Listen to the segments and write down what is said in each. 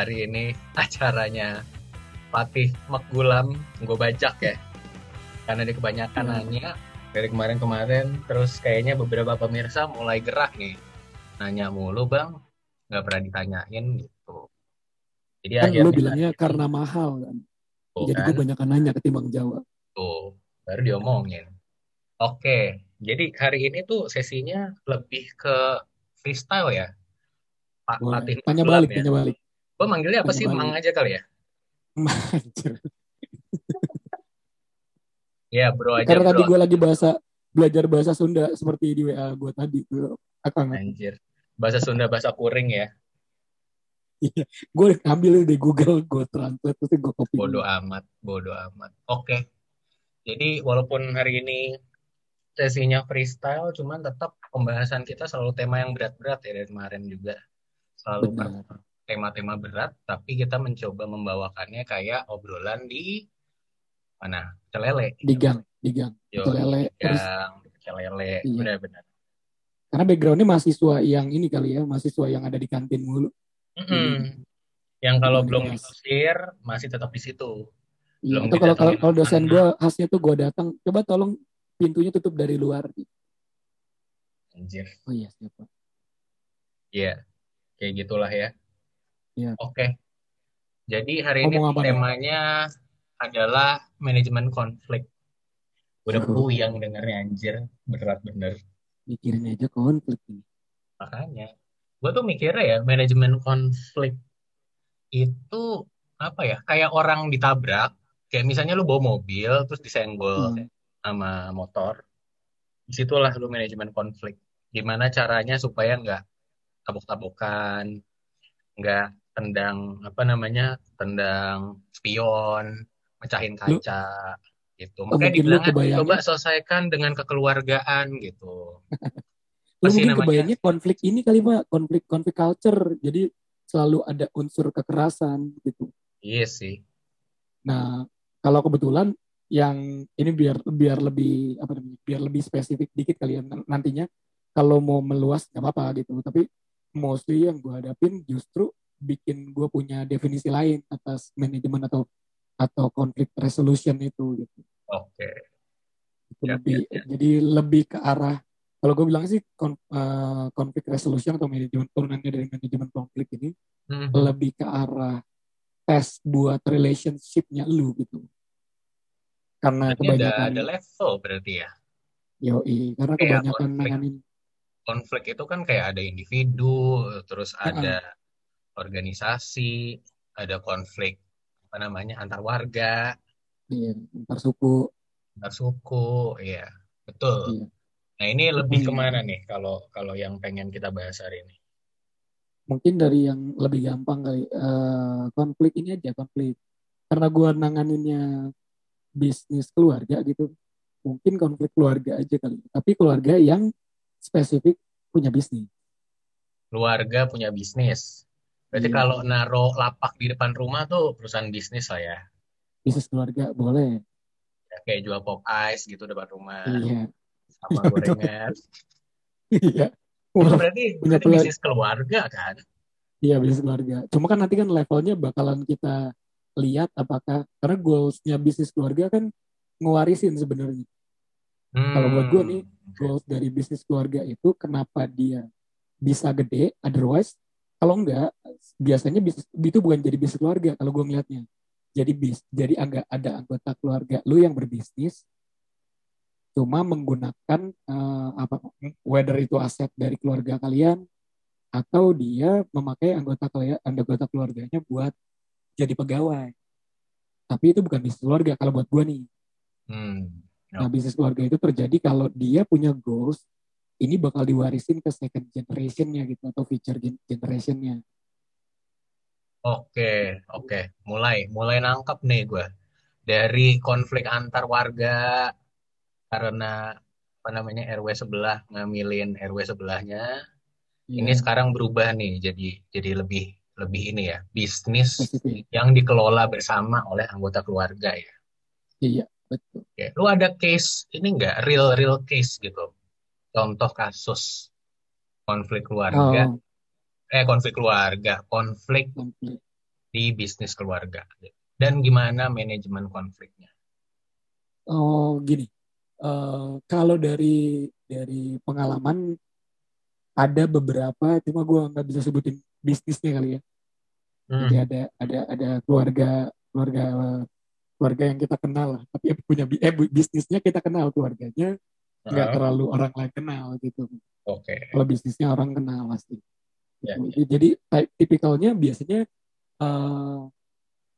hari ini acaranya Fatih Makgulam gue bajak ya karena dia kebanyakan Hmm. nanya dari kemarin-kemarin terus kayaknya beberapa pemirsa mulai gerak nih nanya mulu bang nggak pernah ditanyain gitu jadi Kan akhirnya lu bilangnya karena mahal kan. tuh Jadi kan, gue banyak nanya ketimbang jawab. tuh baru diomongin oke jadi hari ini tuh sesinya lebih ke freestyle ya Pak Boleh. Tanya balik, ya tanya balik. Gue manggilnya apa sih. Mang aja kali ya Anjir. ya bro aja Karena tadi bro gue lagi bahasa belajar bahasa Sunda seperti di WA gue tadi. Akang, anjir bahasa Sunda bahasa Kuring ya gue ambil di Google, gue translate terus gue copy. Bodoh amat, bodoh amat. Oke. Jadi walaupun hari ini sesinya freestyle, cuman tetap pembahasan kita selalu tema yang berat-berat ya dari kemarin juga. Selalu Benar. Tema-tema berat, tapi kita mencoba membawakannya kayak obrolan di mana? Celele. Di gang, di gang. Yo, Celele. Terus yang celele. Iya. Benar-benar. karena backgroundnya mahasiswa yang ini kali ya, mahasiswa yang ada di kantin mulu. Mm-mm. Yang kalau belum diusir, masih tetap di situ. Iya, atau kalau kalau kalau dosen gue khasnya tuh gue datang, coba tolong pintunya tutup dari luar. Anjir. Oh iya siapa? Iya, kayak gitulah ya. Iya. Oke. Jadi hari ini Ngomong apa nih? temanya adalah manajemen konflik. Udah Aduh. puyeng dengarnya anjir, berat bener. Mikirin aja konflik ini. Makanya, gue tuh mikirnya ya manajemen konflik itu apa ya? Kayak orang ditabrak. Kayak misalnya lu bawa mobil terus disenggol Hmm. sama motor. Di situlah lu manajemen konflik. Gimana caranya supaya nggak tabok-tabokan, nggak tendang apa namanya, tendang spion, mecahin Lu- kaca, gitu. Oh, Makanya dibilang coba selesaikan dengan kekeluargaan gitu. Lu mungkin namanya? kebayangnya konflik ini kali pak, konflik konflik culture. Jadi selalu ada unsur kekerasan gitu. Iya sih. Nah, kalau kebetulan yang ini biar biar lebih apa namanya? Biar lebih spesifik dikit kali ya nantinya kalau mau meluas nggak apa-apa gitu. Tapi mostly yang gue hadapin justru bikin gue punya definisi lain atas manajemen atau atau konflik resolution itu gitu. Oke. Itu Ya, lebih ya, ya. jadi lebih ke arah kalau gue bilang sih kon, eh, konflik resolution atau manajemen turunannya dari manajemen konflik ini Mhm. lebih ke arah tes buat relationship-nya lu gitu. Karena Berarti ada kebanyakan ada level berarti ya. yoi, karena Kayak kebanyakan konflik. nanganin Konflik itu kan kayak ada individu, terus ada organisasi, ada konflik apa namanya antar warga, iya, antar suku, antar suku, iya betul. iya. Nah ini lebih Hmm. ke mana nih kalau kalau yang pengen kita bahas hari ini? Mungkin dari yang lebih gampang kali eh, konflik ini aja konflik. Karena gue nanganinnya bisnis keluarga gitu. Mungkin konflik keluarga aja kali. Tapi keluarga yang spesifik punya bisnis. Keluarga punya bisnis. Berarti Iya. kalau naro lapak di depan rumah tuh perusahaan bisnis lah ya. Bisnis keluarga boleh. Ya, kayak jual pop ice gitu depan rumah Iya. sama Betul. gorengan. Iya. Wah, berarti, punya berarti bisnis keluarga kan? Iya bisnis keluarga. Cuma kan nanti kan levelnya bakalan kita lihat apakah karena goalsnya bisnis keluarga kan ngewarisin sebenarnya. Kalau buat gue nih, Hmm, Goals dari bisnis keluarga itu kenapa dia bisa gede, otherwise kalau enggak biasanya bisnis itu bukan jadi bisnis keluarga kalau gue ngeliatnya. Jadi bis, jadi agak ada anggota keluarga lu yang berbisnis cuma menggunakan eh, apa whether itu aset dari keluarga kalian atau dia memakai anggota anggota keluarganya buat jadi pegawai. Tapi itu bukan bisnis keluarga kalau buat gue nih. Hmm. Nah, bisnis keluarga itu terjadi kalau dia punya goals, ini bakal diwarisin ke second generation-nya gitu, atau future gen- generation-nya. Oke, oke. Mulai, mulai nangkep nih gue. Dari konflik antar warga karena apa namanya RW sebelah ngamilin RW sebelahnya. Iya, Ini sekarang berubah nih jadi jadi lebih lebih ini ya, bisnis yang dikelola bersama oleh anggota keluarga ya. Iya, betul. Oke, lu ada case ini enggak real real case gitu. Contoh kasus konflik keluarga, Oh, eh konflik keluarga, konflik konflik. di bisnis keluarga dan gimana manajemen konfliknya? Oh gini, uh, kalau dari dari pengalaman ada beberapa, cuma gue nggak bisa sebutin bisnisnya kali ya. Hmm. Jadi ada ada ada keluarga keluarga keluarga yang kita kenal lah, tapi punya eh bisnisnya kita kenal keluarganya nggak uh. terlalu orang lain kenal gitu. Oke. Okay. Kalau bisnisnya orang kenal pasti. Yeah, yeah. Jadi tipikalnya biasanya uh,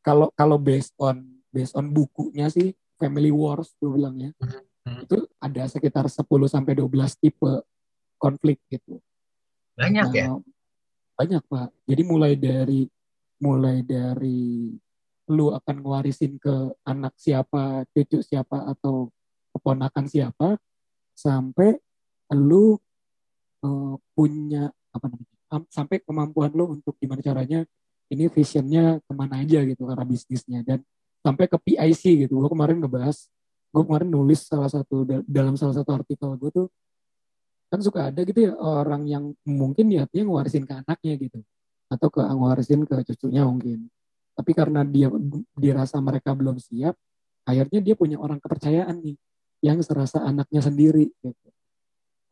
kalau kalau based on based on bukunya sih Family Wars gue bilang ya. Hmm. Itu ada sekitar 10 sampai 12 tipe konflik gitu. Banyak ya? nah, ya? Banyak, Pak. Jadi mulai dari mulai dari lu akan ngewarisin ke anak siapa, cucu siapa atau keponakan siapa sampai lu uh, punya apa namanya? sampai kemampuan lu untuk gimana caranya ini visionnya ke mana aja gitu karena bisnisnya dan sampai ke PIC gitu gue kemarin ngebahas gue kemarin nulis salah satu dalam salah satu artikel gue tuh kan suka ada gitu ya orang yang mungkin niatnya ngewarisin ke anaknya gitu atau ke ngewarisin ke cucunya mungkin tapi karena dia dirasa mereka belum siap akhirnya dia punya orang kepercayaan nih yang serasa anaknya sendiri gitu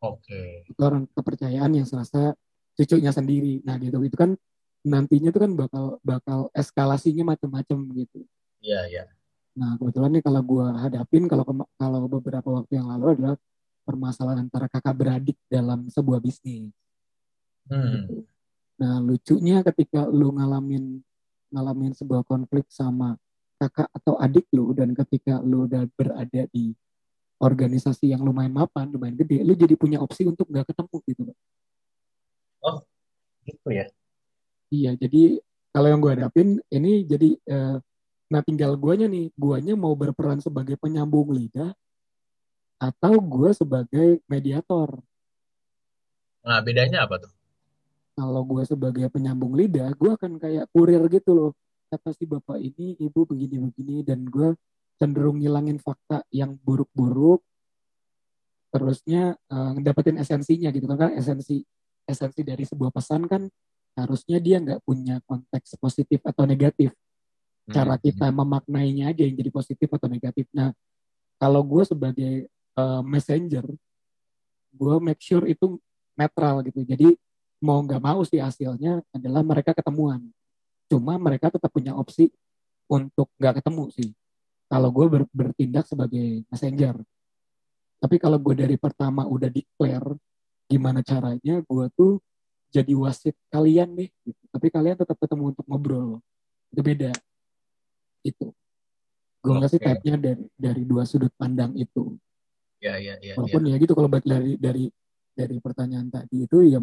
oke okay. itu orang kepercayaan yang serasa cucunya sendiri nah gitu itu kan nantinya tuh kan bakal bakal eskalasinya macam-macam gitu. Iya, iya. Nah, kebetulan nih kalau gue hadapin kalau kalau beberapa waktu yang lalu adalah permasalahan antara kakak beradik dalam sebuah bisnis. Hmm. Gitu. Nah, lucunya ketika lu ngalamin ngalamin sebuah konflik sama kakak atau adik lu dan ketika lu udah berada di organisasi yang lumayan mapan, lumayan gede, lu jadi punya opsi untuk nggak ketemu gitu. Oh, gitu ya. Iya, jadi kalau yang gue hadapin ini jadi uh, nah tinggal guanya nih, guanya mau berperan sebagai penyambung lidah atau gue sebagai mediator. Nah, bedanya apa tuh? Kalau gue sebagai penyambung lidah, gue akan kayak kurir gitu loh. Kata si bapak ini, ibu begini-begini, dan gue cenderung ngilangin fakta yang buruk-buruk, terusnya uh, dapetin esensinya gitu kan, kan esensi esensi dari sebuah pesan kan harusnya dia nggak punya konteks positif atau negatif. Cara hmm. kita memaknainya aja yang jadi positif atau negatif. Nah, kalau gue sebagai uh, messenger, gue make sure itu netral gitu. Jadi mau nggak mau sih hasilnya adalah mereka ketemuan. Cuma mereka tetap punya opsi untuk nggak ketemu sih. Kalau gue ber, bertindak sebagai messenger. Tapi kalau gue dari pertama udah declare gimana caranya, gue tuh jadi wasit kalian nih gitu. tapi kalian tetap ketemu untuk ngobrol itu beda itu gue ngasih okay. type-nya dari dari dua sudut pandang itu ya ya ya walaupun ya, ya gitu kalau dari dari dari pertanyaan tadi itu ya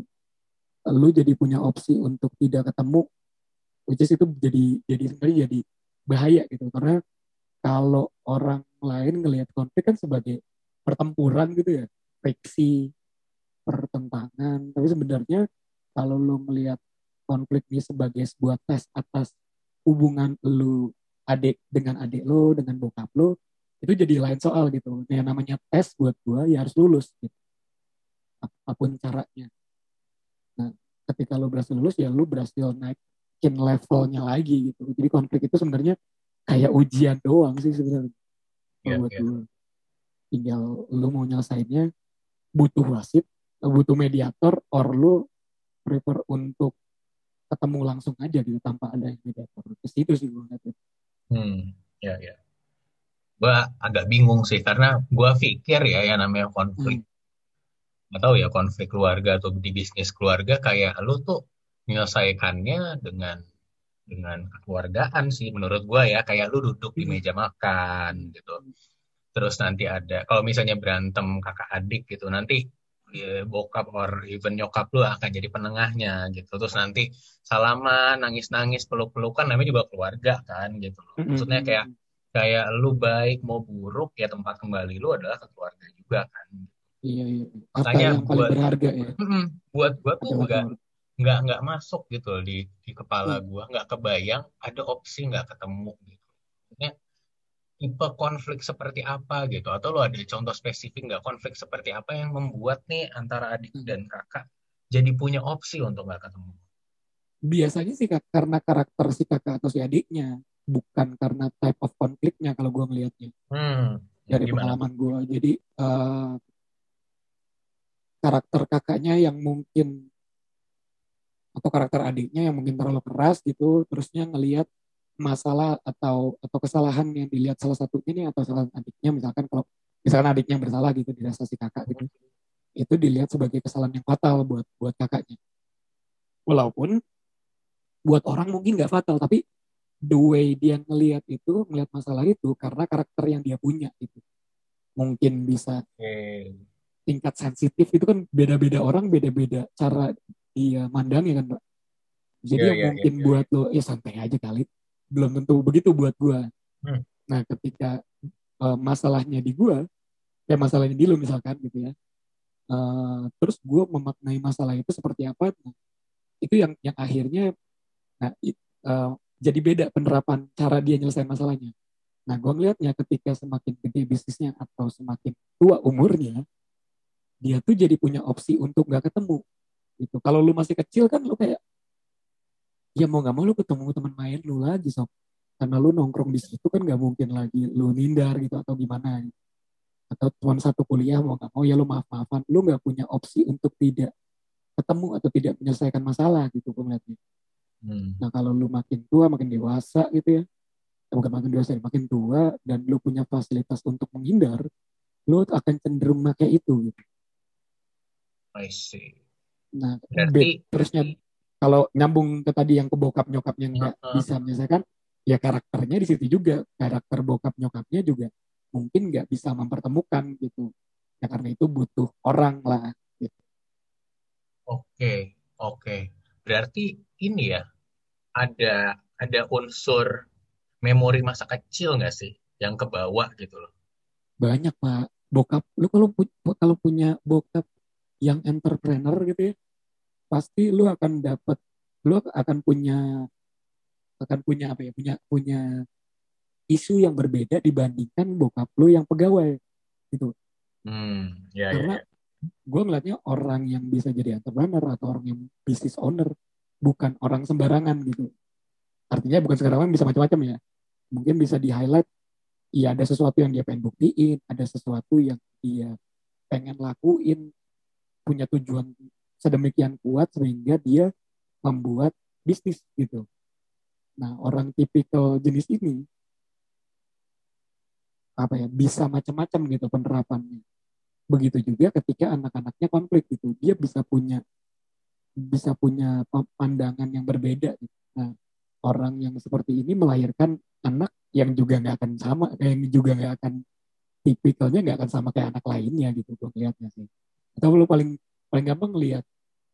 lu jadi punya opsi untuk tidak ketemu which is itu jadi jadi sebenarnya jadi bahaya gitu karena kalau orang lain ngelihat konflik kan sebagai pertempuran gitu ya friksi pertentangan. Tapi sebenarnya kalau lu melihat konflik ini sebagai sebuah tes atas hubungan lu adik dengan adik lu dengan bokap lu itu jadi lain soal gitu. Yang namanya tes buat gua ya harus lulus gitu. Apa pun caranya. Nah ketika lu berhasil lulus ya lu berhasil naikin levelnya lagi gitu. Jadi konflik itu sebenarnya kayak ujian doang sih sebenarnya. Yeah, buat yeah. gua. Tinggal lu mau nyelesainnya butuh wasit butuh mediator or lu prefer untuk ketemu langsung aja gitu tanpa ada yang mediator. Ke situ sih gue ngeliatnya. Hmm ya ya gue agak bingung sih karena gue pikir ya yang namanya konflik. Hmm. atau ya konflik keluarga atau di bisnis keluarga kayak lu tuh menyelesaikannya dengan dengan kekeluargaan sih menurut gue ya. Kayak lu duduk di hmm. meja makan gitu. Terus nanti ada kalau misalnya berantem kakak adik gitu nanti ya, bokap or even nyokap lu akan jadi penengahnya gitu. Terus nanti salaman nangis nangis peluk pelukan namanya juga keluarga kan gitu maksudnya kayak kayak lu baik mau buruk ya tempat kembali lu adalah ke keluarga juga kan. Iya iya. Makanya yang buat berharga ya? Buat gua tuh enggak nggak nggak masuk gitu di di kepala gua. Nggak kebayang ada opsi nggak ketemu gitu. Maksudnya tipe konflik seperti apa gitu? Atau lo ada contoh spesifik nggak konflik seperti apa yang membuat nih antara adik dan kakak jadi punya opsi untuk nggak ketemu? Biasanya sih karena karakter si kakak atau si adiknya bukan karena type of konfliknya kalau gue ngelihatnya hmm, dari gimana? pengalaman gue jadi uh, karakter kakaknya yang mungkin atau karakter adiknya yang mungkin terlalu keras gitu terusnya ngelihat masalah atau atau kesalahan yang dilihat salah satu ini atau salah adiknya misalkan kalau misalkan adiknya bersalah gitu dirasa si kakak gitu itu dilihat sebagai kesalahan yang fatal buat buat kakaknya walaupun buat orang mungkin nggak fatal tapi the way dia ngelihat itu ngelihat masalah itu karena karakter yang dia punya itu mungkin bisa okay. tingkat sensitif itu kan beda-beda orang beda-beda cara dia mandang ya kan pak jadi yeah, yang yeah, mungkin yeah, buat yeah. lo ya santai aja kali belum tentu begitu buat gua hmm. nah ketika uh, masalahnya di gua kayak masalahnya di lo misalkan gitu ya uh, terus gua memaknai masalah itu seperti apa nah, itu yang yang akhirnya Nah, it, uh, jadi beda penerapan cara dia nyelesain masalahnya. Nah, gue ngeliatnya ketika semakin gede bisnisnya atau semakin tua umurnya, dia tuh jadi punya opsi untuk nggak ketemu. Gitu. Kalau lu masih kecil kan lu kayak, ya mau nggak mau lu ketemu teman main lu lagi sob. Karena lu nongkrong di situ kan nggak mungkin lagi lu nindar gitu atau gimana. Gitu. Atau cuma satu kuliah mau nggak mau ya lu maaf-maafan. Lu nggak punya opsi untuk tidak ketemu atau tidak menyelesaikan masalah gitu gue ngeliatnya. Hmm. Nah kalau lu makin tua, makin dewasa gitu ya, bukan makin dewasa, makin tua dan lu punya fasilitas untuk menghindar, lu akan cenderung pakai itu gitu. I see. Nah, Berarti... terusnya kalau nyambung ke tadi yang ke bokap nyokapnya nggak uh bisa menyelesaikan, ya karakternya di situ juga karakter bokap nyokapnya juga mungkin nggak bisa mempertemukan gitu. Ya karena itu butuh orang lah. Gitu. Oke, okay, oke. Okay. Berarti ini ya ada ada unsur memori masa kecil nggak sih yang kebawa gitu loh banyak pak bokap lu kalau kalau punya bokap yang entrepreneur gitu ya pasti lu akan dapat lu akan punya akan punya apa ya punya punya isu yang berbeda dibandingkan bokap lu yang pegawai gitu hmm, ya, karena ya, ya. gue ngeliatnya orang yang bisa jadi entrepreneur atau orang yang business owner bukan orang sembarangan gitu. Artinya bukan sembarangan bisa macam-macam ya. Mungkin bisa di highlight, iya ada sesuatu yang dia pengen buktiin, ada sesuatu yang dia pengen lakuin, punya tujuan sedemikian kuat sehingga dia membuat bisnis gitu. Nah orang tipikal jenis ini apa ya bisa macam-macam gitu penerapannya. Begitu juga ketika anak-anaknya konflik gitu, dia bisa punya bisa punya pandangan yang berbeda. Gitu. Nah, orang yang seperti ini melahirkan anak yang juga nggak akan sama, yang juga nggak akan tipikalnya nggak akan sama kayak anak lainnya gitu gue lihatnya sih. Atau lu paling paling gampang lihat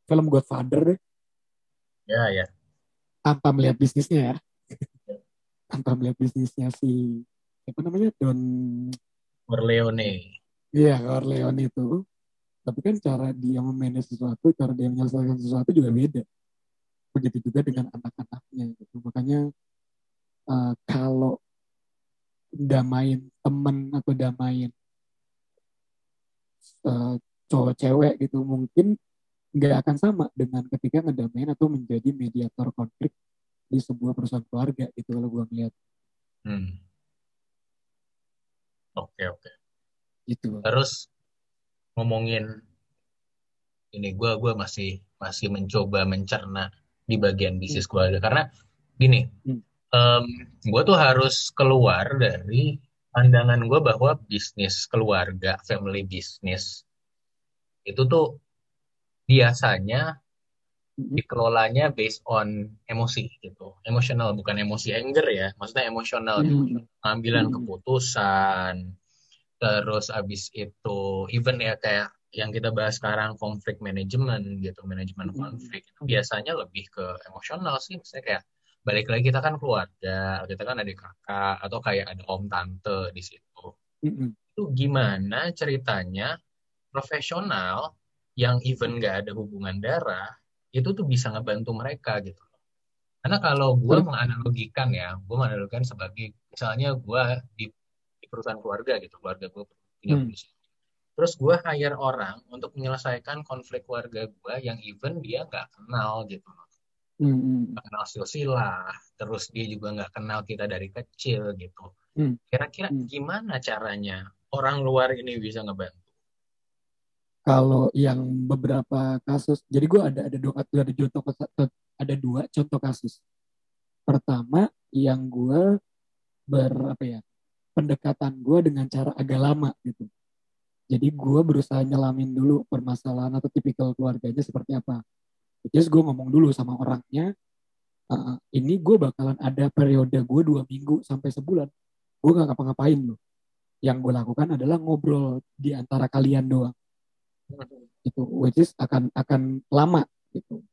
film Godfather deh. Ya ya. Tanpa melihat bisnisnya ya. Tanpa melihat bisnisnya si apa namanya Don Corleone. Iya Corleone itu tapi kan cara dia memanage sesuatu cara dia menyelesaikan sesuatu juga beda begitu juga dengan anak-anaknya gitu makanya uh, kalau damain temen atau damain uh, cowok cewek gitu mungkin nggak akan sama dengan ketika ngedamain atau menjadi mediator konflik di sebuah perusahaan keluarga itu kalau gue ngeliat. Hmm. oke okay, oke. Okay. itu terus ngomongin ini gue gue masih masih mencoba mencerna di bagian bisnis keluarga. Karena gini um, gue tuh harus keluar dari pandangan gue bahwa bisnis keluarga family business itu tuh biasanya dikelolanya based on emosi gitu. Emosional bukan emosi anger ya. Maksudnya emosional. Mm. pengambilan mm. keputusan. Terus abis itu even ya kayak yang kita bahas sekarang konflik manajemen gitu manajemen konflik itu biasanya lebih ke emosional sih. Misalnya kayak balik lagi kita kan keluarga kita kan adik kakak atau kayak ada om tante di situ. Itu gimana ceritanya profesional yang even gak ada hubungan darah itu tuh bisa ngebantu mereka gitu karena kalau gue menganalogikan ya gue menganalogikan sebagai misalnya gue di perusahaan keluarga gitu keluarga gue punya hmm. terus gue hire orang untuk menyelesaikan konflik keluarga gue yang even dia nggak kenal gitu Hmm. Nggak kenal silsilah, terus dia juga nggak kenal kita dari kecil gitu. Hmm. Kira-kira Hmm. gimana caranya orang luar ini bisa ngebantu? Kalau yang beberapa kasus, jadi gue ada ada dua ada contoh ada dua contoh kasus. Pertama yang gue ber apa ya pendekatan gue dengan cara agak lama gitu. Jadi gue berusaha nyelamin dulu permasalahan atau tipikal keluarganya seperti apa. Terus gue ngomong dulu sama orangnya, uh, ini gue bakalan ada periode gue dua minggu sampai sebulan. Gue gak ngapa-ngapain loh. Yang gue lakukan adalah ngobrol di antara kalian doang. Itu which is akan akan lama gitu.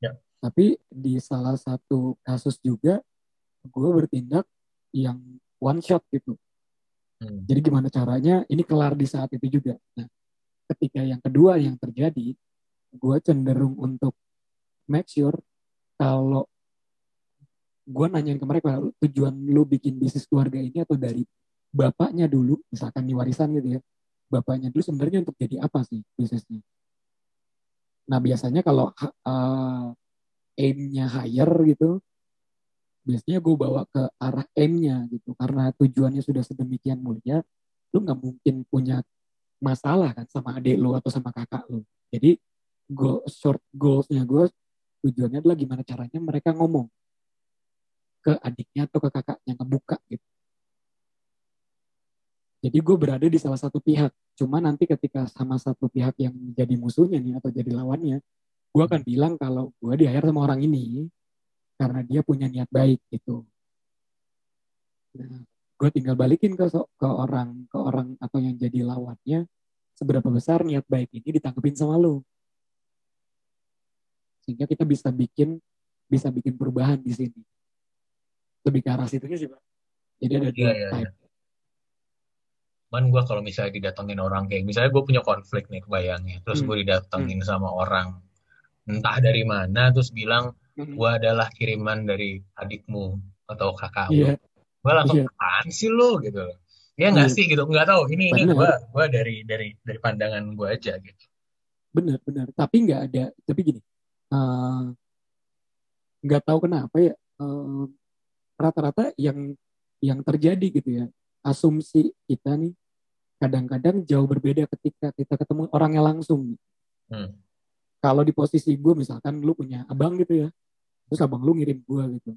Ya. Tapi di salah satu kasus juga gue bertindak yang one shot gitu. Hmm. Jadi gimana caranya ini kelar di saat itu juga. Nah, ketika yang kedua yang terjadi, gue cenderung untuk make sure kalau gue nanyain ke mereka tujuan lu bikin bisnis keluarga ini atau dari bapaknya dulu, misalkan di warisan gitu ya, bapaknya dulu sebenarnya untuk jadi apa sih bisnisnya? Nah biasanya kalau uh, aim-nya higher gitu, biasanya gue bawa ke arah M-nya gitu. Karena tujuannya sudah sedemikian mulia lu nggak mungkin punya masalah kan sama adik lu atau sama kakak lu. Jadi goal short goalsnya gue tujuannya adalah gimana caranya mereka ngomong ke adiknya atau ke kakaknya ngebuka gitu jadi gue berada di salah satu pihak cuma nanti ketika sama satu pihak yang menjadi musuhnya nih atau jadi lawannya gue akan bilang kalau gue di hire sama orang ini karena dia punya niat baik gitu. Nah, gue tinggal balikin ke ke orang ke orang atau yang jadi lawannya seberapa besar niat baik ini ditangkepin sama lo. Sehingga kita bisa bikin bisa bikin perubahan di sini. Lebih ke arah situnya sih, Pak. Jadi ada dua iya, type. Iya. Man gue kalau misalnya didatengin orang kayak misalnya gue punya konflik nih kebayangnya, terus Hmm. gue didatengin sama orang entah dari mana, terus bilang Hmm. gue adalah kiriman dari adikmu atau kakak Iya. gue langsung apaan sih lo gitu loh ya nggak Iya. sih gitu nggak tahu ini ini Bener. gue gue dari dari dari pandangan gue aja gitu Benar, benar. Tapi nggak ada. Tapi gini, eh, nggak tahu kenapa ya. eh, rata-rata yang yang terjadi gitu ya, asumsi kita nih kadang-kadang jauh berbeda ketika kita ketemu orangnya langsung. hmm. Kalau di posisi gue misalkan lu punya abang gitu ya, terus abang lu ngirim gue gitu.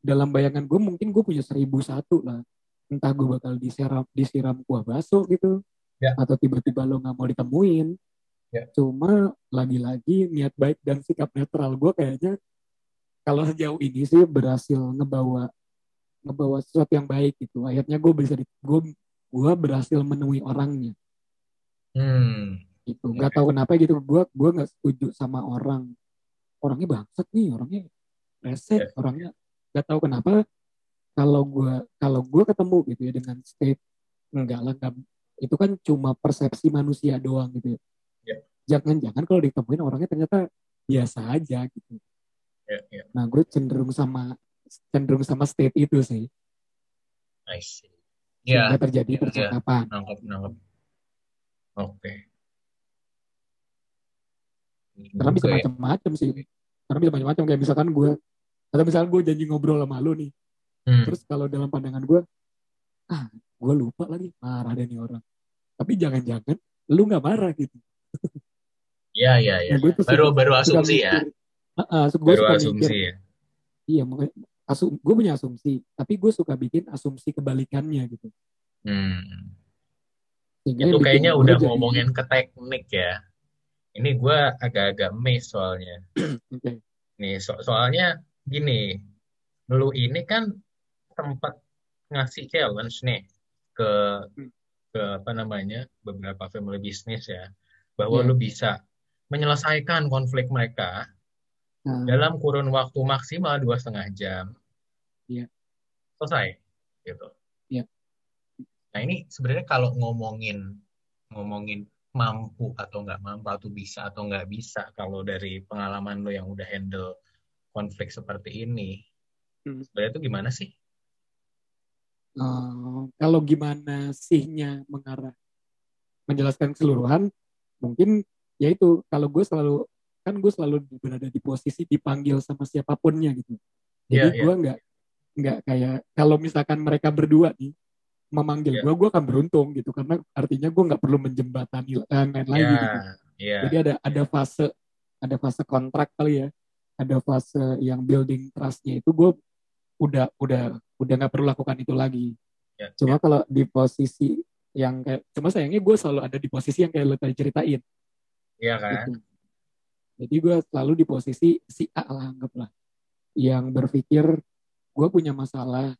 Dalam bayangan gue mungkin gue punya seribu satu lah. Entah gue bakal disiram disiram kuah bakso gitu, Ya. atau tiba-tiba lo nggak mau ditemuin. Ya. Cuma lagi-lagi niat baik dan sikap netral gue kayaknya kalau sejauh ini sih berhasil ngebawa ngebawa sesuatu yang baik gitu. Akhirnya gue bisa gue gue berhasil menemui orangnya Hmm. gitu. Gak tahu kenapa gitu. Gue gue nggak setuju sama orang orangnya bangsat nih, orangnya resek, Ya. orangnya gak tahu kenapa kalau gue kalau gue ketemu gitu ya dengan state enggak lah nggak- itu kan cuma persepsi manusia doang gitu ya. Ya. Jangan-jangan kalau ditemuin orangnya ternyata biasa aja gitu. ya ya Nah gue cenderung sama cenderung sama state itu sih. I see ya Sehingga terjadi ya, percakapan. nangkep nangkep oke Karena bisa ya. macam-macam sih. Karena bisa macam-macam kayak misalkan gue atau misalkan gue janji ngobrol sama lu nih. Hmm. Terus kalau dalam pandangan gue, ah gue lupa lagi marah deh nih orang. Tapi jangan-jangan lu nggak marah gitu. ya ya ya Nah, gue tuh baru baru asumsi ya mikir. Ah, gue baru asumsi mikir. ya Iya, makanya asum, gue punya asumsi. Tapi gue suka bikin asumsi kebalikannya gitu. hmm. Sehingga itu kayaknya udah jadi- ngomongin ke teknik ya ini gue agak-agak miss soalnya Oke. Nih, so- soalnya gini, lu ini kan sempat ngasih challenge nih ke Hmm. ke apa namanya beberapa family business ya, bahwa Iya. lu bisa menyelesaikan konflik mereka Nah, dalam kurun waktu maksimal dua setengah jam. Iya. Selesai, gitu. Iya. Nah ini sebenarnya kalau ngomongin ngomongin mampu atau nggak mampu atau bisa atau nggak bisa kalau dari pengalaman lo yang udah handle konflik seperti ini Hmm. sebenarnya itu gimana sih? eh, kalau gimana sihnya mengarah menjelaskan keseluruhan, mungkin ya itu kalau gue selalu kan gue selalu berada di posisi dipanggil sama siapapunnya gitu. Jadi Iya, gue nggak nggak kayak kalau misalkan mereka berdua nih memanggil Iya. gue gue akan beruntung gitu. Karena artinya gue nggak perlu menjembatani yang lain iya, lagi gitu. iya. jadi ada ada fase ada fase kontrak kali ya. Ada fase yang building trustnya itu gue udah udah udah nggak perlu lakukan itu lagi. Iya, cuma kalau di posisi yang kayak cuma sayangnya gue selalu ada di posisi yang kayak lo tadi ceritain. Iya kan? gitu. Jadi gue selalu di posisi si A lah anggaplah yang berpikir gue punya masalah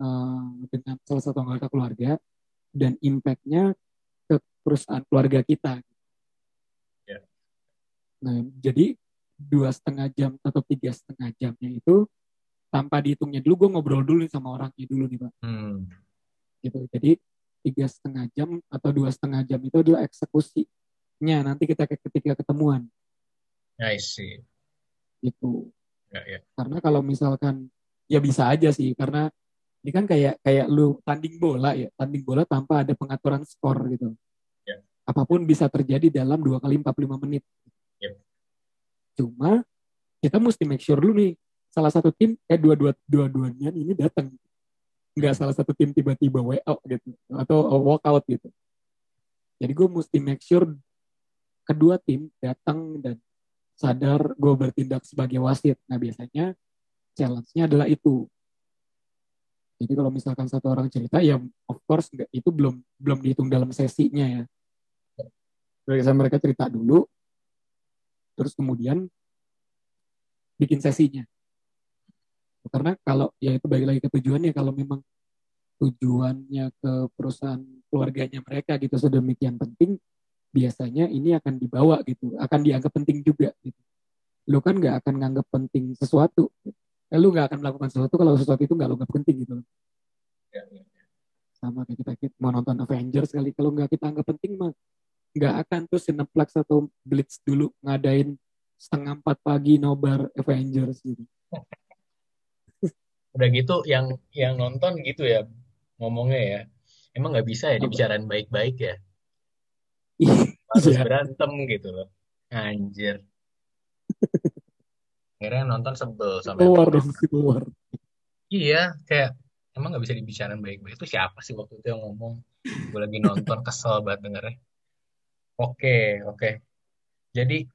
eh, dengan salah satu anggota keluarga dan impactnya ke perusahaan keluarga kita. Ya. Nah, jadi dua setengah jam atau tiga setengah jamnya itu tanpa dihitungnya dulu gue ngobrol dulu nih sama orangnya dulu nih pak Hmm. gitu jadi tiga setengah jam atau dua setengah jam itu adalah eksekusinya nanti kita ketika ketemuan I see. gitu Ya, ya. karena kalau misalkan ya bisa aja sih karena ini kan kayak kayak lu tanding bola ya tanding bola tanpa ada pengaturan skor gitu Ya. apa pun bisa terjadi dalam dua kali 45 menit Yep. cuma kita mesti make sure dulu nih salah satu tim eh dua dua dua duanya ini datang nggak salah satu tim tiba-tiba out gitu atau walk out gitu jadi gue mesti make sure kedua tim datang dan sadar gue bertindak sebagai wasit. Nah biasanya challenge-nya adalah itu. Jadi kalau misalkan satu orang cerita ya of course nggak itu belum belum dihitung dalam sesinya ya. Biasanya mereka cerita dulu, terus kemudian bikin sesinya. Karena kalau ya itu balik lagi ke tujuannya kalau memang tujuannya ke perusahaan keluarganya mereka gitu sedemikian penting biasanya ini akan dibawa gitu, akan dianggap penting juga gitu. Lu kan nggak akan nganggap penting sesuatu. Eh, lu nggak akan melakukan sesuatu kalau sesuatu itu nggak lu nggak penting gitu. Ya, ya. Sama kayak kita, kita mau nonton Avengers kali kalau nggak kita anggap penting mah nggak akan tuh Cineplex atau Blitz dulu ngadain setengah empat pagi nobar Avengers gitu. Udah gitu yang yang nonton gitu ya ngomongnya ya. Emang nggak bisa ya dibicarain baik-baik ya. Harus Iya. berantem gitu loh. Anjir. Akhirnya nonton sebel sampai keluar dong keluar. Iya, kayak emang nggak bisa dibicarain baik-baik. Itu siapa sih waktu itu yang ngomong? Gue lagi nonton kesel banget dengernya. Oke, oke. Jadi,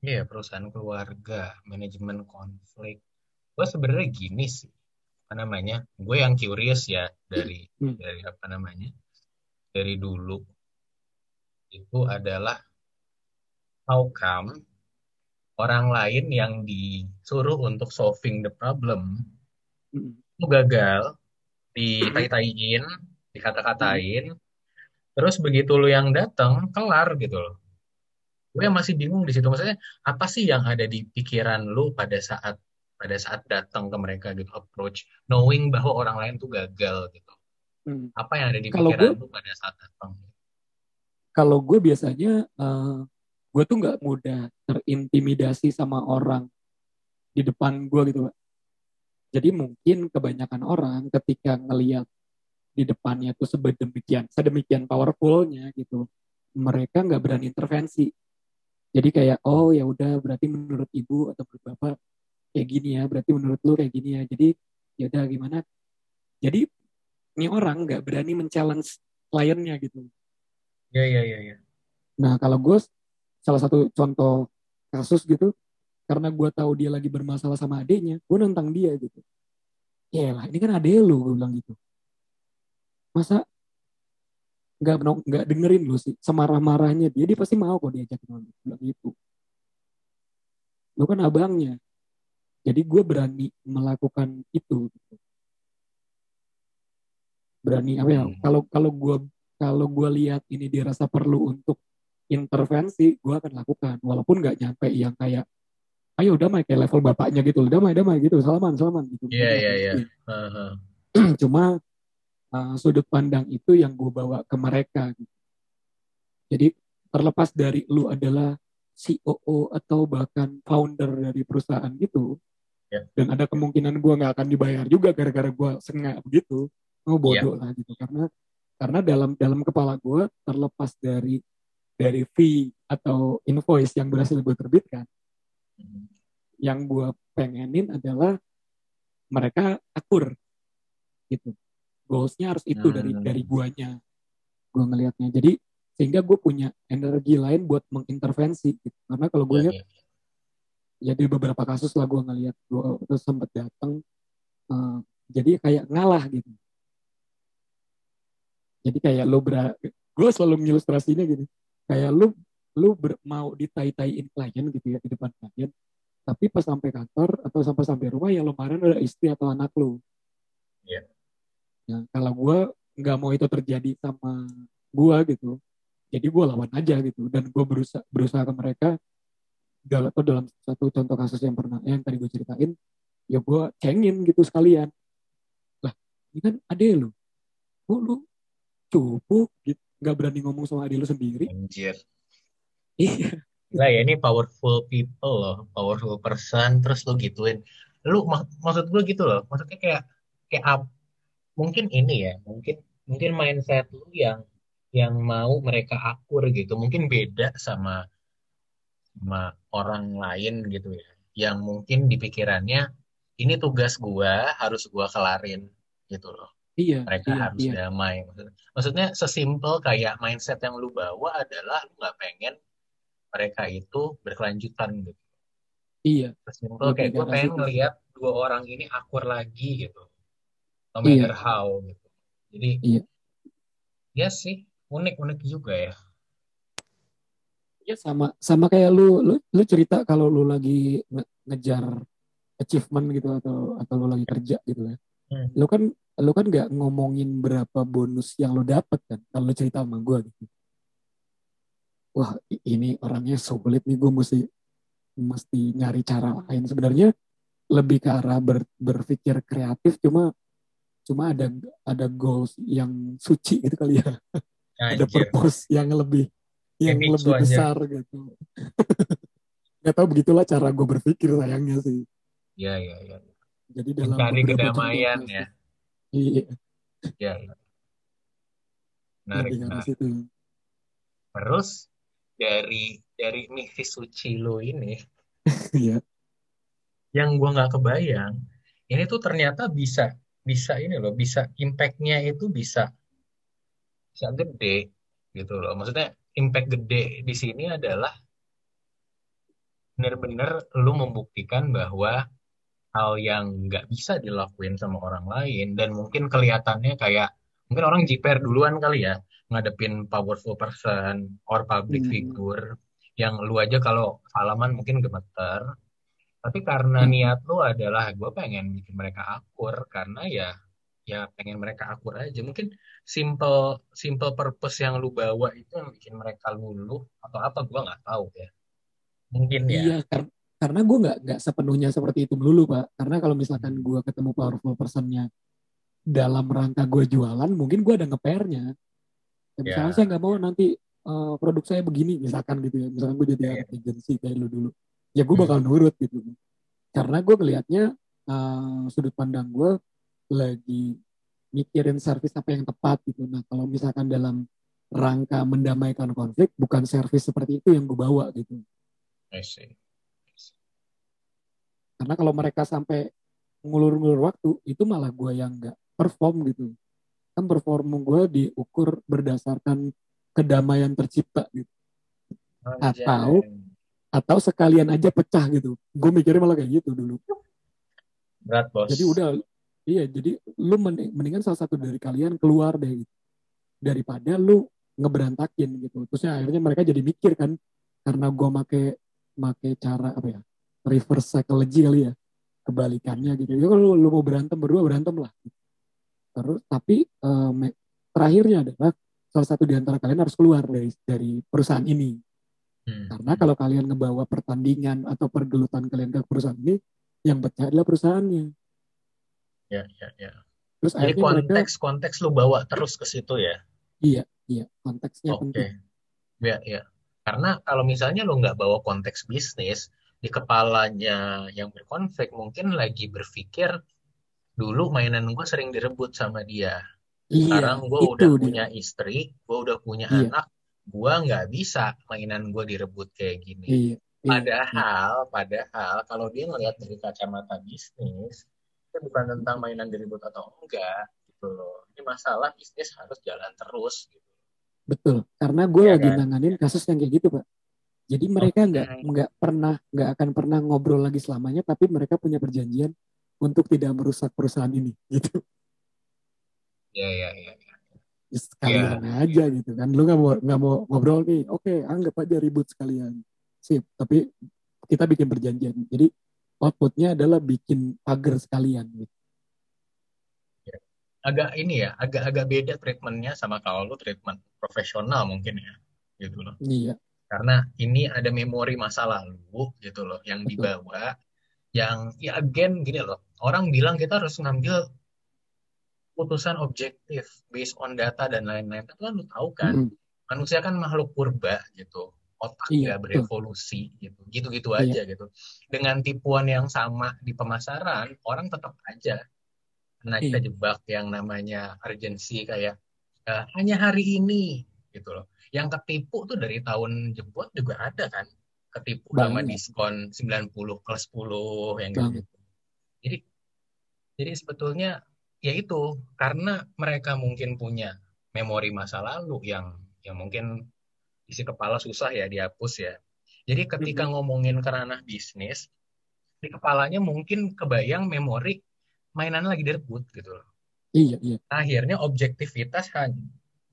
iya perusahaan keluarga, manajemen konflik. Gue sebenarnya gini sih, apa namanya? Gue yang curious ya dari Hmm. dari apa namanya? Dari dulu itu adalah how come orang lain yang disuruh untuk solving the problem Mm. itu gagal ditai-taiin, dikata-katain, terus begitu lu yang datang kelar gitu loh. Gue masih bingung di situ maksudnya apa sih yang ada di pikiran lu pada saat pada saat datang ke mereka gitu approach knowing bahwa orang lain tuh gagal gitu. Mm. Apa yang ada di Kalau pikiran lu pada saat datang? Kalau gue biasanya eh, gue tuh nggak mudah terintimidasi sama orang di depan gue gitu pak jadi mungkin kebanyakan orang ketika ngelihat di depannya tuh sedemikian sedemikian powerfulnya gitu mereka nggak berani intervensi. Jadi kayak oh ya udah berarti menurut ibu atau menurut bapak kayak gini ya berarti menurut lu kayak gini ya jadi ya udah gimana? Jadi ini orang nggak berani men-challenge kliennya gitu Ya ya ya ya. Nah, kalau gue salah satu contoh kasus gitu, karena gue tahu dia lagi bermasalah sama adiknya, gue nentang dia gitu. Ya lah, ini kan adek lu, gue bilang gitu. Masa nggak nggak dengerin lu sih, semarah-marahnya dia, dia pasti mau kok diajak ngobrol, Gua bilang gitu. Lu kan abangnya, jadi gue berani melakukan itu. Gitu. Berani apa ya? Hmm. Kalau kalau gue kalau gue lihat ini dirasa perlu untuk intervensi, gue akan lakukan. Walaupun nggak nyampe yang kayak, ayo damai kayak level bapaknya gitu, damai damai gitu, salaman salaman gitu. Iya iya iya. Cuma uh, sudut pandang itu yang gue bawa ke mereka. Gitu. Jadi terlepas dari lu adalah COO atau bahkan founder dari perusahaan gitu, Ya. dan ada kemungkinan gue nggak akan dibayar juga gara-gara gue sengak begitu, mau bodoh lah gitu. Karena karena dalam dalam kepala gue terlepas dari dari fee atau invoice yang berhasil gue terbitkan Hmm. yang gue pengenin adalah mereka akur gitu goalsnya harus itu dari Hmm. dari guanya gue ngelihatnya jadi sehingga gue punya energi lain buat mengintervensi gitu. karena kalau gue Iya, lihat iya. ya di beberapa kasus lah gue ngelihat gue terus sempat datang eh, jadi kayak ngalah gitu jadi kayak lo ber gue selalu mengilustrasinya gini. Kayak lu lu ber- mau ditai-taiin klien gitu ya di depan klien. Tapi pas sampai kantor atau sampai sampai rumah yang lo marahin ada istri atau anak lu. Iya. ya kalau gue nggak mau itu terjadi sama gue gitu jadi gue lawan aja gitu. Dan gue berusaha berusaha ke mereka dalam atau dalam satu contoh kasus yang pernah yang tadi gue ceritain ya gue cengin gitu sekalian. Lah ini kan ade lu. Kok lu cupu gitu nggak berani ngomong sama ade lu sendiri Anjir. iya Lah ya ini powerful people loh, powerful person terus lu gituin. Lu mak- maksud gue gitu loh. Maksudnya kayak kayak ap- mungkin ini ya, mungkin mungkin mindset lu yang yang mau mereka akur gitu. Mungkin beda sama sama orang lain gitu ya. Yang mungkin di pikirannya ini tugas gua, harus gua kelarin gitu loh. Iya Mereka iya harus iya damai. Maksudnya, maksudnya sesimpel kayak mindset yang lu bawa adalah lu nggak pengen mereka itu berkelanjutan gitu. iya Sesimpel kayak gue pengen ngelihat dua orang ini akur lagi gitu. No iya matter how gitu. Jadi iya ya sih unik-unik juga ya. Iya sama sama kayak lu lu lu cerita kalau lu lagi nge- ngejar achievement gitu atau atau lu lagi kerja gitu ya. Hmm. Lu kan lu kan nggak ngomongin berapa bonus yang lu dapat kan kalau cerita sama gue gitu. Wah ini orangnya sulit nih gue mesti mesti nyari cara lain sebenarnya lebih ke arah ber- berpikir kreatif cuma cuma ada ada goals yang suci gitu kali ya ada Anjir. purpose yang lebih yang Biksu lebih aja. besar gitu nggak tahu begitulah cara gue berpikir sayangnya sih Ya ya ya. Jadi dalam Mencari kedamaian ya. iya Ya, ya. Menarik, situ Terus dari dari misi suci lo ini, Iya. yang gua nggak kebayang, ini tuh ternyata bisa bisa ini loh, bisa impact-nya itu bisa bisa gede gitu loh. Maksudnya impact gede di sini adalah benar-benar lu membuktikan bahwa hal yang nggak bisa dilakuin sama orang lain dan mungkin kelihatannya kayak mungkin orang jiper duluan kali ya ngadepin powerful person or public Hmm. figure yang lu aja kalau salaman mungkin gemeter tapi karena Hmm. niat lu adalah gue pengen bikin mereka akur karena ya ya pengen mereka akur aja mungkin simple simple purpose yang lu bawa itu yang bikin mereka luluh atau apa gue nggak tahu ya mungkin ya Iya, kar- karena gue nggak nggak sepenuhnya seperti itu melulu pak. Karena kalau misalkan gue ketemu powerful personnya dalam rangka gue jualan, mungkin gue ada ngepernya. Ya, misalnya Ya. saya nggak mau nanti eh, produk saya begini, misalkan gitu ya. Misalkan gue jadi anak agency kayak lu dulu, ya gue Hmm. bakal nurut gitu. Karena gue ngelihatnya eh, sudut pandang gue lagi mikirin servis apa yang tepat gitu. Nah kalau misalkan dalam rangka mendamaikan konflik, bukan servis seperti itu yang gue bawa gitu. I see. Karena kalau mereka sampai ngulur-ngulur waktu, itu malah gue yang nggak perform gitu. Kan perform gue diukur berdasarkan kedamaian tercipta gitu. Atau Anjay. atau sekalian aja pecah gitu. Gue mikirnya malah kayak gitu dulu. berat bos Jadi udah, iya jadi lu mending- mendingan salah satu dari kalian keluar deh gitu. Daripada lu ngeberantakin gitu. Terusnya akhirnya mereka jadi mikir kan, karena gue make make cara apa ya, reverse psychology kali ya, kebalikannya gitu. Ya kalau lu mau berantem berdua berantem lah. Terus tapi me- terakhirnya adalah salah satu di antara kalian harus keluar dari dari perusahaan ini. Hmm. Karena kalau kalian ngebawa pertandingan atau pergelutan kalian ke perusahaan ini, yang pecah adalah perusahaannya. ya ya ya Terus jadi akhirnya mereka, konteks konteks lu bawa terus ke situ ya iya, iya, konteksnya oke penting. ya ya karena kalau misalnya lu nggak bawa konteks bisnis di kepalanya yang berkonflik mungkin lagi berpikir dulu mainan gue sering direbut sama dia Iya, sekarang gue udah dia. punya istri gue udah punya Iya. anak gua nggak bisa mainan gua direbut kayak gini. Iya. iya. Padahal, padahal kalau dia ngelihat dari kacamata bisnis, itu bukan tentang mainan direbut atau enggak gitu loh. Ini masalah bisnis harus jalan terus gitu. Betul. Karena gue Iya lagi kan? nanganin kasus yang kayak gitu, Pak. Jadi mereka nggak Oke. nggak pernah nggak akan pernah ngobrol lagi selamanya, tapi mereka punya perjanjian untuk tidak merusak perusahaan ini, gitu. Iya, iya, iya. iya. Ya, sekalian aja gitu kan. Lu nggak mau nggak mau ngobrol nih, oke anggap aja ribut sekalian. Sip. Tapi kita bikin perjanjian. Jadi outputnya adalah bikin pagar sekalian. Gitu. Agak ini ya, agak-agak beda treatmentnya sama kalau lu treatment profesional mungkin ya, gitu loh. Iya. Karena ini ada memori masa lalu gitu loh yang dibawa yang ya again gini loh. Orang bilang kita harus ngambil putusan objektif based on data dan lain-lain. Tapi kan lu tahu kan, Mm-mm. manusia kan makhluk purba gitu. Otak Iya, nggak betul. berevolusi gitu. Gitu-gitu Iya. aja gitu. Dengan tipuan yang sama di pemasaran, orang tetap aja kena Iya. kejebak yang namanya urgency kayak eh, hanya hari ini gitu loh. Yang ketipu tuh dari tahun jebot juga ada kan. Ketipu sama diskon 90 plus 10 yang gitu. Jadi jadi sebetulnya ya itu karena mereka mungkin punya memori masa lalu yang yang mungkin isi kepala susah ya dihapus ya. Jadi ketika ngomongin ke ranah bisnis di kepalanya mungkin kebayang memori mainan lagi direbut gitu loh. Iya, iya. Akhirnya objektivitas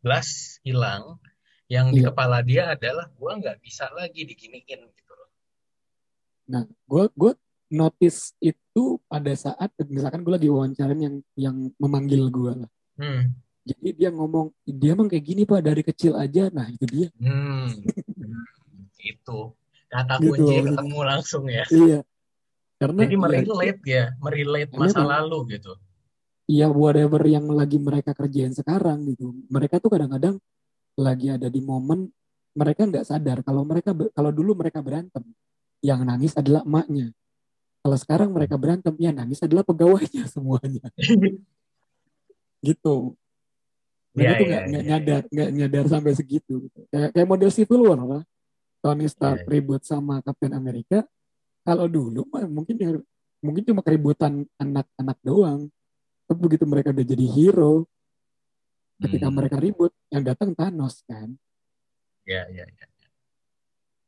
jelas hilang. Yang di Iya. kepala dia adalah gua nggak bisa lagi diginiin gitu loh. Nah, gue gue notice itu pada saat misalkan gue lagi wawancarin yang yang memanggil gue lah. Hmm. Jadi dia ngomong, dia emang kayak gini pak dari kecil aja. Nah itu dia. Hmm. Itu kata Gitu, kunci maksudnya. ketemu langsung ya. Iya. Karena Jadi ya, merelate ya, merelate Karena masa emang- lalu gitu. ya whatever yang lagi mereka kerjain sekarang gitu. Mereka tuh kadang-kadang lagi ada di momen mereka nggak sadar kalau mereka kalau dulu mereka berantem, yang nangis adalah emaknya. Kalau sekarang mereka berantem, yang nangis adalah pegawainya semuanya. Gitu. Mereka Iya, tuh nggak nggak iya, nyadar nggak nyadar sampai segitu. Gitu. Kayak, kayak model Civil War lah. Tony Stark Iya, iya. ribut sama Captain America. Kalau dulu mah mungkin mungkin cuma keributan anak-anak doang. Tapi begitu mereka udah jadi hero, ketika Hmm. mereka ribut, yang datang Thanos kan. Iya, iya, iya.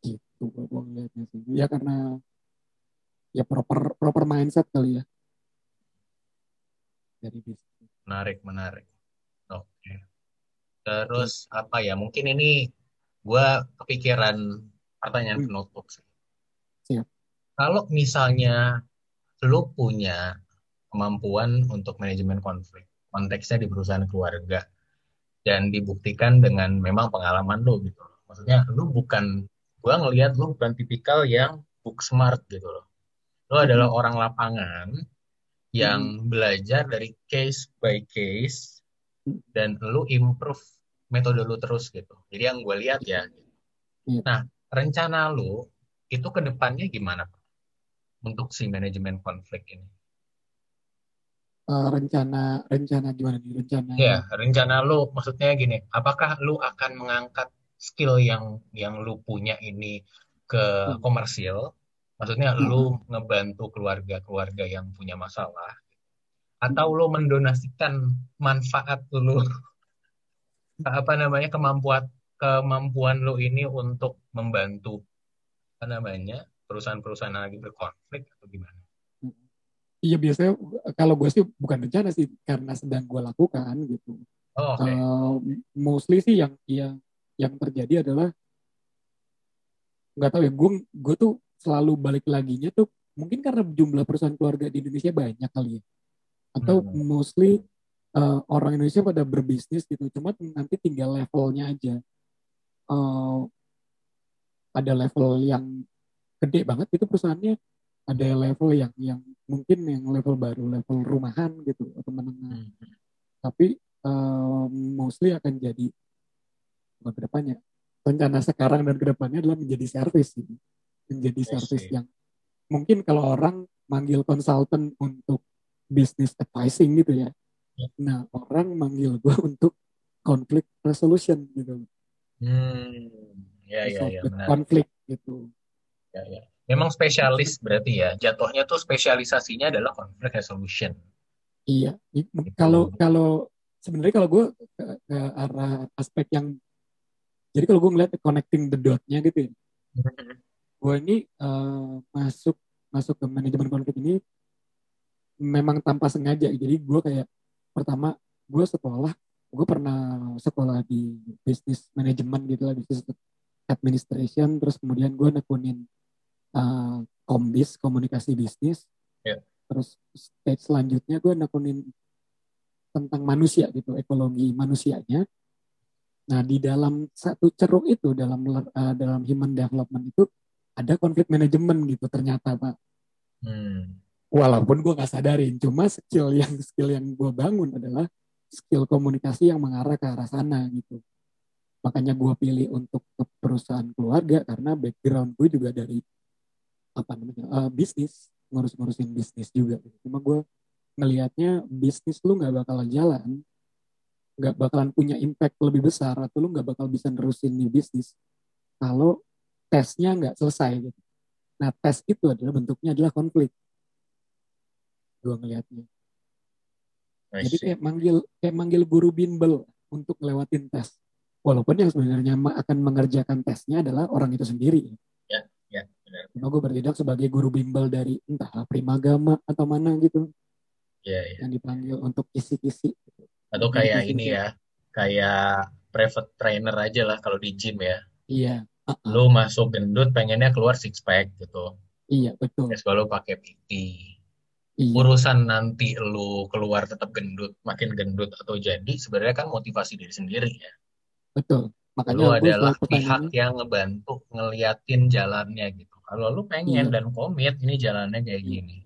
Gitu gue ngeliatnya sih. Ya karena ya proper proper mindset kali ya dari bisnis. Menarik, menarik. Oke. Terus apa ya? Mungkin ini gua kepikiran pertanyaan Hmm. penutup sih. Siap. Kalau misalnya lu punya kemampuan untuk manajemen konflik, konteksnya di perusahaan keluarga, dan dibuktikan dengan memang pengalaman lu gitu loh. Maksudnya lu bukan, gua ngelihat lu bukan tipikal yang book smart gitu loh. Lu adalah orang lapangan yang belajar dari case by case dan lu improve metode lu terus gitu. Jadi yang gue lihat ya. Iya. Nah, rencana lu itu ke depannya gimana Pak? Untuk si manajemen konflik ini? Eh, rencana rencana gimana nih rencana Ya, rencana lu maksudnya gini, apakah lu akan mengangkat skill yang yang lu punya ini ke Hmm. komersil? Maksudnya lu ngebantu keluarga-keluarga yang punya masalah atau lu mendonasikan manfaat lu apa namanya kemampuan kemampuan lu ini untuk membantu apa namanya perusahaan-perusahaan lagi berkonflik atau gimana? Iya biasanya kalau gue sih bukan rencana sih karena sedang gue lakukan gitu. Oh, oke. Eh, mostly sih yang yang yang terjadi adalah nggak tahu ya gue gue tuh selalu balik laginya tuh mungkin karena jumlah perusahaan keluarga di Indonesia banyak kali ya atau Hmm. mostly eh, orang Indonesia pada berbisnis gitu cuma nanti tinggal levelnya aja Eh, ada level yang gede banget itu perusahaannya ada level yang yang mungkin yang level baru level rumahan gitu atau menengah Hmm. tapi eh, mostly akan jadi bukan ke depannya rencana sekarang dan ke depannya adalah menjadi service gitu. menjadi I service yang mungkin kalau orang manggil konsultan untuk business advising gitu ya Ya. nah orang manggil gue untuk conflict resolution gitu Hmm, ya ya ya menarik. konflik gitu. Ya ya. Memang spesialis berarti ya. Jatuhnya tuh spesialisasinya adalah conflict resolution. Iya. Gitu. Kalau kalau sebenarnya kalau gue ke, ke arah aspek yang jadi kalau gue ngeliat connecting the dot-nya gitu ya. Mm-hmm. gue ini uh, masuk masuk ke manajemen konflik ini memang tanpa sengaja. Jadi gue kayak pertama gue sekolah, gue pernah sekolah di bisnis manajemen gitu lah, bisnis administration. Terus kemudian gue nekunin uh, kombis, komunikasi bisnis. Yeah. Terus stage selanjutnya gue nekunin tentang manusia gitu, ekologi manusianya. Nah di dalam satu ceruk itu dalam uh, dalam human development itu ada konflik manajemen gitu ternyata pak. Hmm walaupun gue nggak sadarin cuma skill yang skill yang gue bangun adalah skill komunikasi yang mengarah ke arah sana gitu makanya gue pilih untuk ke perusahaan keluarga karena background gue juga dari apa namanya uh, bisnis ngurus-ngurusin bisnis juga. Gitu. cuma gue ngelihatnya bisnis lu nggak bakalan jalan nggak bakalan punya impact lebih besar atau lu nggak bakal bisa nerusin nih bisnis kalau tesnya nggak selesai gitu. Nah tes itu adalah bentuknya adalah konflik. Gue ngelihatnya. Jadi kayak manggil kayak manggil guru bimbel untuk ngelewatin tes. Walaupun yang sebenarnya akan mengerjakan tesnya adalah orang itu sendiri ya benar Cuma gue bertindak sebagai guru bimbel dari entah primagama atau mana gitu ya, ya. yang dipanggil untuk kisi-kisi atau kayak ini ya kayak private trainer aja lah kalau di gym ya iya uh -uh. lu masuk gendut pengennya keluar six pack gitu iya betul terus kalau pakai PT Iya. Urusan nanti lu keluar tetap gendut, makin gendut atau jadi sebenarnya kan motivasi diri sendiri ya. Betul. Makanya lu adalah pihak yang ngebantu ngeliatin jalannya gitu. Kalau lu pengen iya. dan komit ini jalannya kayak iya. gini.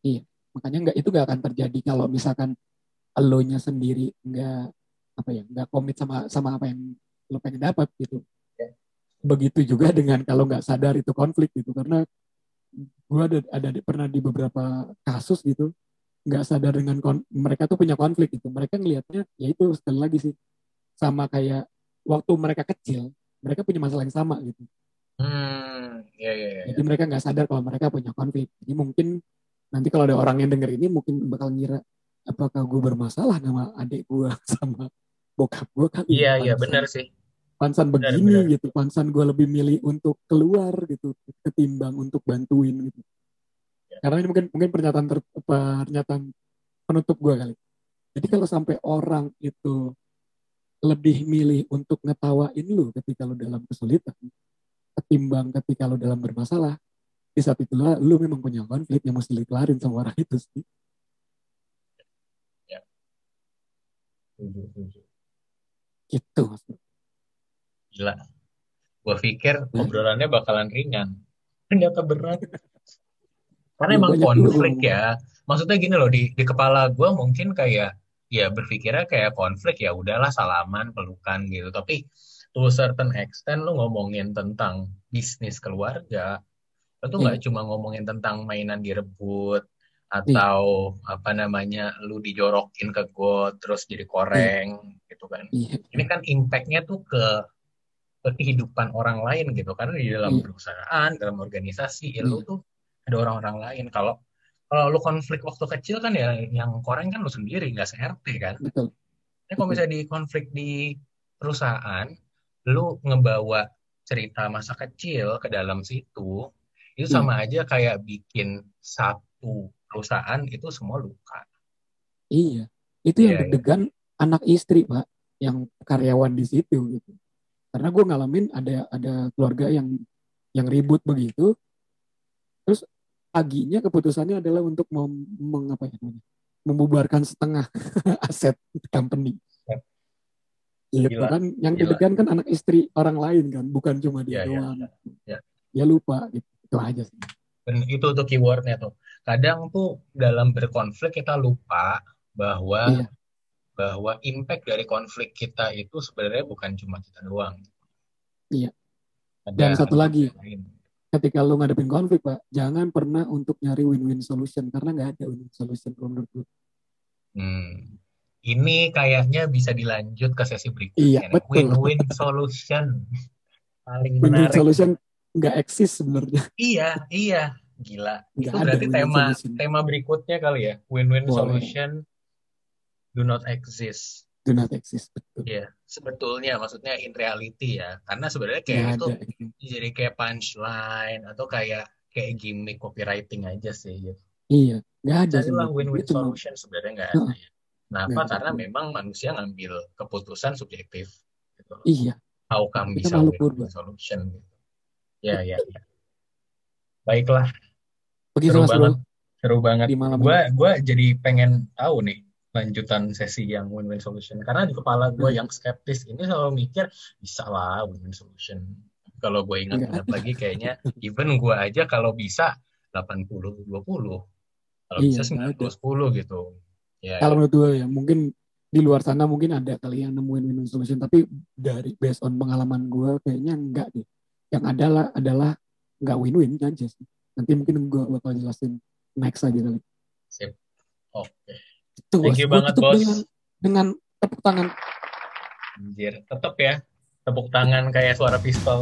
Iya. Makanya nggak itu nggak akan terjadi kalau misalkan elonya sendiri nggak apa ya nggak komit sama sama apa yang lo pengen dapat gitu. Ya. Begitu juga dengan kalau nggak sadar itu konflik gitu karena gue ada ada pernah di beberapa kasus gitu nggak sadar dengan kon mereka tuh punya konflik gitu mereka ngelihatnya ya itu sekali lagi sih sama kayak waktu mereka kecil mereka punya masalah yang sama gitu. Hmm ya, ya, ya. jadi mereka nggak sadar kalau mereka punya konflik. Jadi mungkin nanti kalau ada orang yang denger ini mungkin bakal ngira apakah gue bermasalah sama adik gue sama bokap gue kan iya iya benar sih. pansan begini benar, benar. gitu. Pansan gue lebih milih untuk keluar gitu ketimbang untuk bantuin gitu. Ya. karena ini mungkin mungkin pernyataan ter, pernyataan penutup gue kali. Jadi kalau sampai orang itu lebih milih untuk ngetawain lu ketika lu dalam kesulitan ketimbang ketika lu dalam bermasalah di saat itulah lu memang punya konflik yang mesti dikelarin sama orang itu sih ya. Gitu. Gila. Gue pikir obrolannya bakalan ringan. Ternyata berat. Karena emang konflik ya. Maksudnya gini loh, di, di kepala gue mungkin kayak, ya berpikirnya kayak konflik ya udahlah salaman, pelukan gitu. Tapi to a certain extent lu ngomongin tentang bisnis keluarga, itu nggak hmm. cuma ngomongin tentang mainan direbut atau hmm. apa namanya lu dijorokin ke got terus jadi koreng hmm. gitu kan. Iya. Ini kan impactnya tuh ke kehidupan orang lain gitu karena di dalam hmm. perusahaan dalam organisasi ya, hmm. lu tuh ada orang-orang lain kalau kalau lu konflik waktu kecil kan ya yang koreng kan lu sendiri nggak se-RT kan betul Ini kalau misalnya di konflik di perusahaan lu ngebawa cerita masa kecil ke dalam situ itu sama hmm. aja kayak bikin satu perusahaan itu semua luka iya itu yang yeah, iya. deg-degan yeah. anak istri pak yang karyawan di situ gitu karena gue ngalamin ada ada keluarga yang yang ribut begitu terus paginya keputusannya adalah untuk mem, meng, apa ya, membubarkan setengah aset company. Gitu kan yang deg-degan kan anak istri orang lain kan bukan cuma dia ya, doang. ya, ya. ya lupa gitu. Itu aja sih. Dan itu tuh keywordnya tuh. Kadang tuh dalam berkonflik kita lupa bahwa iya. bahwa impact dari konflik kita itu sebenarnya bukan cuma kita doang. Iya. Ada Dan satu lagi, lain. Ketika lo ngadepin konflik, Pak, jangan pernah untuk nyari win-win solution karena nggak ada win-win solution menurut gue. Hmm. ini kayaknya bisa dilanjut ke sesi Iya, berikutnya nih. betul. Win-win solution. Paling Win-win menarik. solution nggak eksis sebenarnya. Iya, iya. Gila. Nggak Itu berarti tema solution. tema berikutnya kali ya. Win-win Boleh. solution do not exist. Do not exist. Betul. Iya, sebetulnya maksudnya in reality ya. Karena sebenarnya Nggak kayak itu ada. gitu. jadi kayak punchline atau kayak kayak gimmick copywriting aja sih gitu. Iya, nggak ada sebenarnya. win-win solution sebenarnya nggak ada ya. Kenapa? Ada. Karena memang manusia ngambil keputusan subjektif. Gitu. iya. How come Kita bisa win-win solution gitu. Ya, ya, ya. Baiklah, Begitu seru mas bro banget. Seru banget. di malam Gue ini. gua jadi pengen tahu nih lanjutan sesi yang win-win solution. Karena di kepala gue Hmm. yang skeptis ini selalu mikir bisa lah win-win solution. Kalau gue ingat-ingat lagi kayaknya even gue aja kalau bisa 80-20. Kalau Iya, bisa nggak ada. 90-10 gitu. Ya, Kalau ya. menurut gue ya mungkin di luar sana mungkin ada kali yang nemuin win-win solution tapi dari based on pengalaman gue kayaknya enggak deh. Yang adalah adalah nggak win-win aja sih. Nanti mungkin gue bakal jelasin next aja kali. Sip. Oke. Itu Thank you banget, Bos. dengan dengan tepuk tangan. Anjir, tetap ya. Tepuk tangan kayak suara pistol.